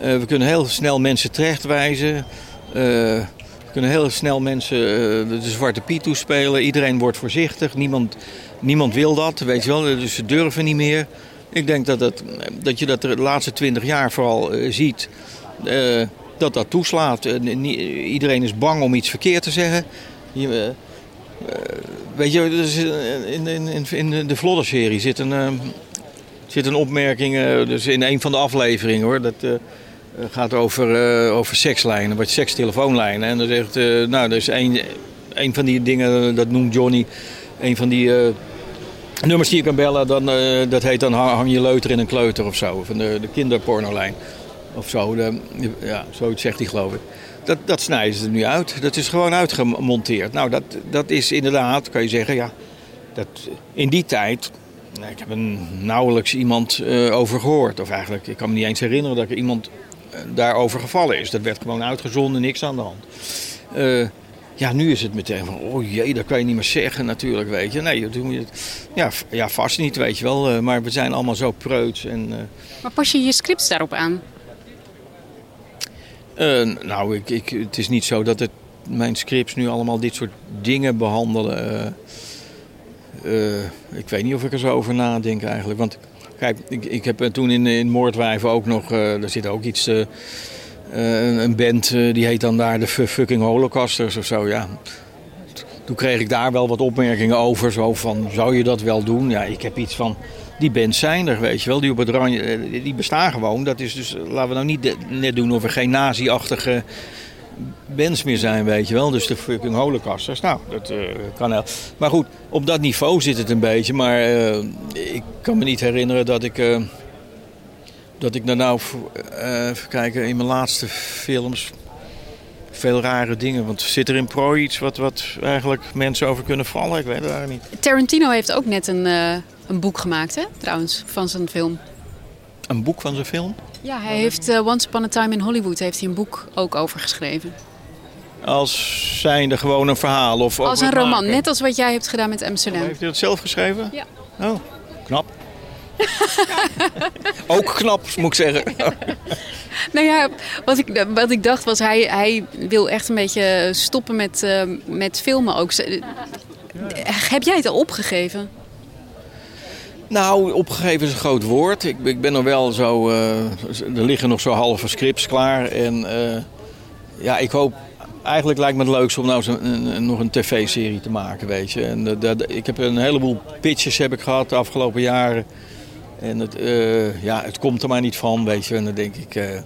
Eh, we kunnen heel snel mensen terechtwijzen. Eh, we kunnen heel snel mensen eh, de zwarte piet toespelen. Iedereen wordt voorzichtig. Niemand, niemand wil dat, weet je wel. Dus ze durven niet meer. Ik denk dat, dat, dat je dat de laatste twintig jaar vooral eh, ziet. eh, dat dat toeslaat. Eh, iedereen is bang om iets verkeerd te zeggen. Je, eh, eh, weet je, in, in, in, de Vlodder-serie zit een, eh, zit een opmerking, dus in een van de afleveringen hoor. Dat gaat over, over sekslijnen, wat sekstelefoonlijnen. En dan zegt, nou, is één, één van die dingen, dat noemt Johnny, een van die nummers die je kan bellen, dan, dat heet dan hang, hang je leuter in een kleuter of zo. Van de, de kinderpornolijn of zo. Ja, zoiets zegt hij geloof ik. Dat, dat snijden ze er nu uit. Dat is gewoon uitgemonteerd. Nou, dat, dat is inderdaad, kan je zeggen, ja, dat, in die tijd nou, ik heb er nauwelijks iemand eh, over gehoord. Of eigenlijk, ik kan me niet eens herinneren dat er iemand eh, daarover gevallen is. Dat werd gewoon uitgezonden, niks aan de hand. Eh, ja, nu is het meteen van, oh jee, dat kan je niet meer zeggen natuurlijk, weet je. Nee, je, ja, v- ja, vast niet, weet je wel. maar we zijn allemaal zo preuts. En, Maar pas je je scripts daarop aan? Eh, nou, ik, ik, het is niet zo dat het, mijn scripts nu allemaal dit soort dingen behandelen. eh. Eh, ik weet niet of ik er zo over nadenk eigenlijk. Want kijk, ik, ik heb eh, toen in, in Moordwijven ook nog, eh daar zit ook iets, een, band die heet dan daar de Fu- fucking Holocausters of zo. Ja. Toen kreeg ik daar wel wat opmerkingen over, zo van, zou je dat wel doen? Ja, ik heb iets van, die bands zijn er, weet je wel, die op het randje, eh, die- bestaan gewoon. Dat is dus, laten we nou niet net doen of we geen nazi-achtige bands meer zijn, weet je wel. Dus de fucking holocausters. Nou, dat eh, kan wel. Maar goed, op dat niveau zit het een beetje. Maar eh, ik kan me niet herinneren dat ik... dat ik nou, even kijken, in mijn laatste films... veel rare dingen. Want zit er in prooi iets wat, wat eigenlijk mensen over kunnen vallen? Ik weet het eigenlijk niet. Tarantino heeft ook net een, eh, een boek gemaakt, hè, trouwens, van zijn film. Een boek van zijn film? Ja, hij heeft eh, Once Upon a Time in Hollywood heeft hij een boek ook over geschreven. Als zijnde gewoon een verhaal? Of Als een roman, maken? net als wat jij hebt gedaan met Amsterdam. Heeft hij dat zelf geschreven? Ja. Oh, knap. Ook knap, moet ik zeggen. Nou ja, wat ik, wat ik dacht was, hij, hij wil echt een beetje stoppen met, eh, met filmen ook. Z- Heb jij het al opgegeven? Nou, opgegeven is een groot woord. Ik, ik ben nog wel zo. eh, er liggen nog zo halve scripts klaar. En eh, ja, ik hoop. Eigenlijk lijkt me het leukst om nou een, nog een tv-serie te maken, weet je. En ik heb een heleboel pitches heb ik gehad de afgelopen jaren. En het, eh, ja, het komt er maar niet van, weet je. En dan denk ik, eh,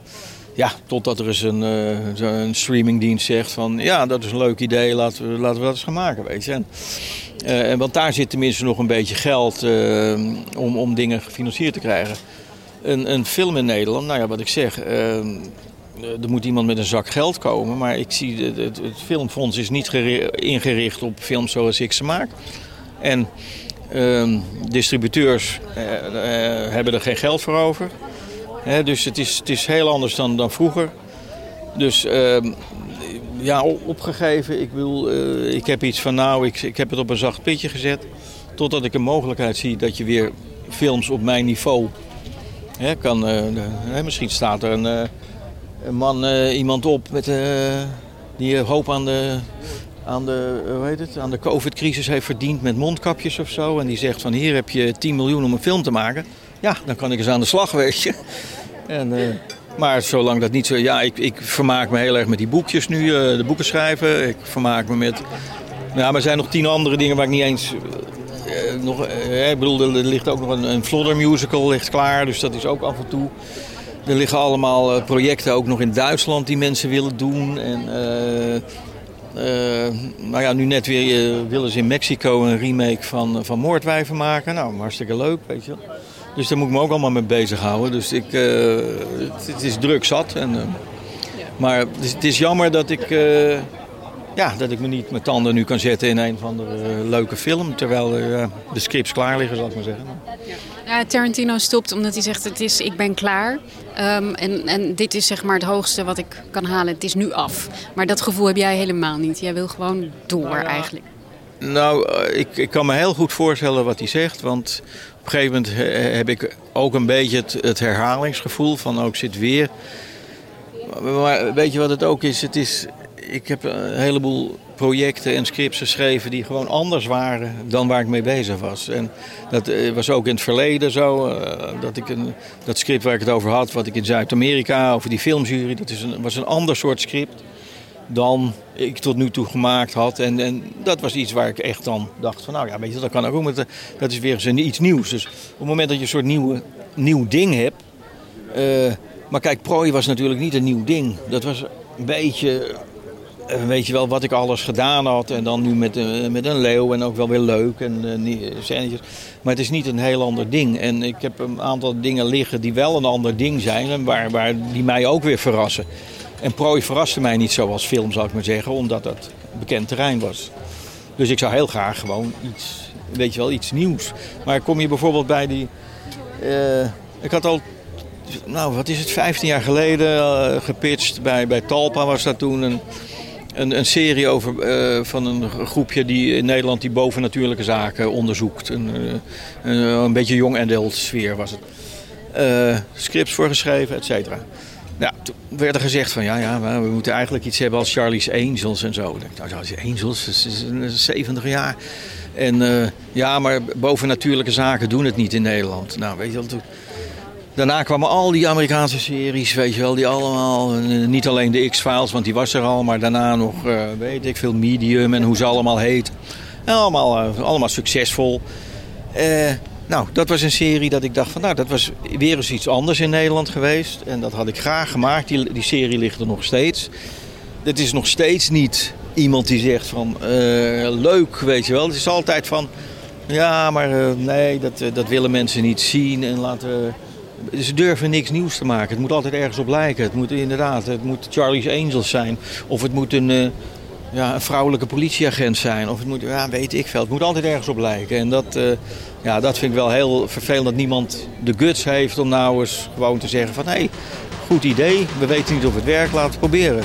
ja, totdat er eens een, eh, een streamingdienst zegt van... ja, dat is een leuk idee, laten we, laten we dat eens gaan maken, weet je. En, want daar zit tenminste nog een beetje geld om, om dingen gefinancierd te krijgen. Een, een film in Nederland, nou ja, wat ik zeg... er moet iemand met een zak geld komen, maar ik zie het, het, het filmfonds is niet geri- ingericht op films zoals ik ze maak. En distributeurs eh, eh, hebben er geen geld voor over. Dus het is, het is heel anders dan, dan vroeger. Dus ehm, ja, opgegeven. Ik, wil, eh, ik heb iets van nou, ik, ik heb het op een zacht pitje gezet. Totdat ik een mogelijkheid zie dat je weer films op mijn niveau hè, kan. misschien staat er een, een man, iemand op met, die hoop aan de, aan de, eh, hoe heet het, aan de COVID-crisis heeft verdiend met mondkapjes of zo. En die zegt van hier heb je 10 miljoen om een film te maken. Ja, dan kan ik eens aan de slag, weet je. En, eh, maar zolang dat niet zo... Ja, ik, ik vermaak me heel erg met die boekjes nu, eh, de boeken schrijven. Ik vermaak me met... Ja, maar er zijn nog tien andere dingen waar ik niet eens... eh, nog, ik bedoel, er ligt ook nog een, een Flodder musical ligt klaar. Dus dat is ook af en toe... Er liggen allemaal projecten ook nog in Duitsland die mensen willen doen. En eh, eh, nou ja, nu net weer eh, willen ze in Mexico een remake van, van Moordwijven maken. Nou, hartstikke leuk, weet je wel. Dus daar moet ik me ook allemaal mee bezighouden. Dus ik, eh, het, het is druk zat. En, eh, maar het is, het is jammer dat ik, eh, ja, dat ik me niet mijn tanden nu kan zetten in een van de uh, leuke film. Terwijl uh, de scripts klaar liggen, zal ik maar zeggen. Ja, Tarantino stopt omdat hij zegt: het is, ik ben klaar. Um, en, en dit is zeg maar het hoogste wat ik kan halen. Het is nu af. Maar dat gevoel heb jij helemaal niet. Jij wil gewoon door nou ja. eigenlijk. Nou, ik, ik kan me heel goed voorstellen wat hij zegt. Want op een gegeven moment heb ik ook een beetje het, het herhalingsgevoel van ook zit weer. Maar weet je wat het ook is? Het is ik heb een heleboel projecten en scripts geschreven die gewoon anders waren dan waar ik mee bezig was. En dat eh, was ook in het verleden zo. Eh, dat, ik een, dat script waar ik het over had, wat ik in Zuid-Amerika, over die filmjury, dat is een, was een ander soort script dan ik tot nu toe gemaakt had. En, en dat was iets waar ik echt dan dacht van, nou ja, weet je, dat kan ook. Maar dat is weer eens iets nieuws. Dus op het moment dat je een soort nieuwe, nieuw ding hebt... Uh, maar kijk, prooi was natuurlijk niet een nieuw ding. Dat was een beetje eh, weet je wel wat ik alles gedaan had. En dan nu met, uh, met een leeuw en ook wel weer leuk en uh, Maar het is niet een heel ander ding. En ik heb een aantal dingen liggen die wel een ander ding zijn. En waar, waar die mij ook weer verrassen. En prooi verraste mij niet zoals film, zou ik maar zeggen. Omdat dat bekend terrein was. Dus ik zou heel graag gewoon iets, weet je wel, iets nieuws. Maar kom je bijvoorbeeld bij die... ik had al nou, wat is het, 15 jaar geleden gepitcht bij, bij Talpa was dat toen. Een, een, een serie over, uh, van een groepje die in Nederland die bovennatuurlijke zaken onderzoekt. Een, uh, een, een, beetje jong adult sfeer was het. Scripts voorgeschreven, et cetera. Ja, toen werd er gezegd van ja, ja, we moeten eigenlijk iets hebben als Charlie's Angels en zo. Ik dacht, nou, Charlie's Angels, dat is 70 jaar. En ja, maar bovennatuurlijke zaken doen het niet in Nederland. Nou, weet je wel, Daarna kwamen al die Amerikaanse series, weet je wel, die allemaal, eh, niet alleen de X-Files, want die was er al, maar daarna nog, uh, weet ik veel, Medium en hoe ze allemaal heet. allemaal, uh, allemaal succesvol. Nou, dat was een serie dat ik dacht van, nou, dat was weer eens iets anders in Nederland geweest. En dat had ik graag gemaakt. Die, die serie ligt er nog steeds. Het is nog steeds niet iemand die zegt van, leuk, weet je wel. Het is altijd van, ja, maar nee, dat, dat willen mensen niet zien en laten ze durven niks nieuws te maken. Het moet altijd ergens op lijken. Het moet inderdaad, het moet Charlie's Angels zijn. Of het moet een, uh, ja, een vrouwelijke politieagent zijn. Of het moet, ja, weet ik veel. Het moet altijd ergens op lijken. En dat, uh, ja, dat vind ik wel heel vervelend dat niemand de guts heeft om nou eens gewoon te zeggen van... hé, hey, goed idee, we weten niet of het werkt, laten we het proberen.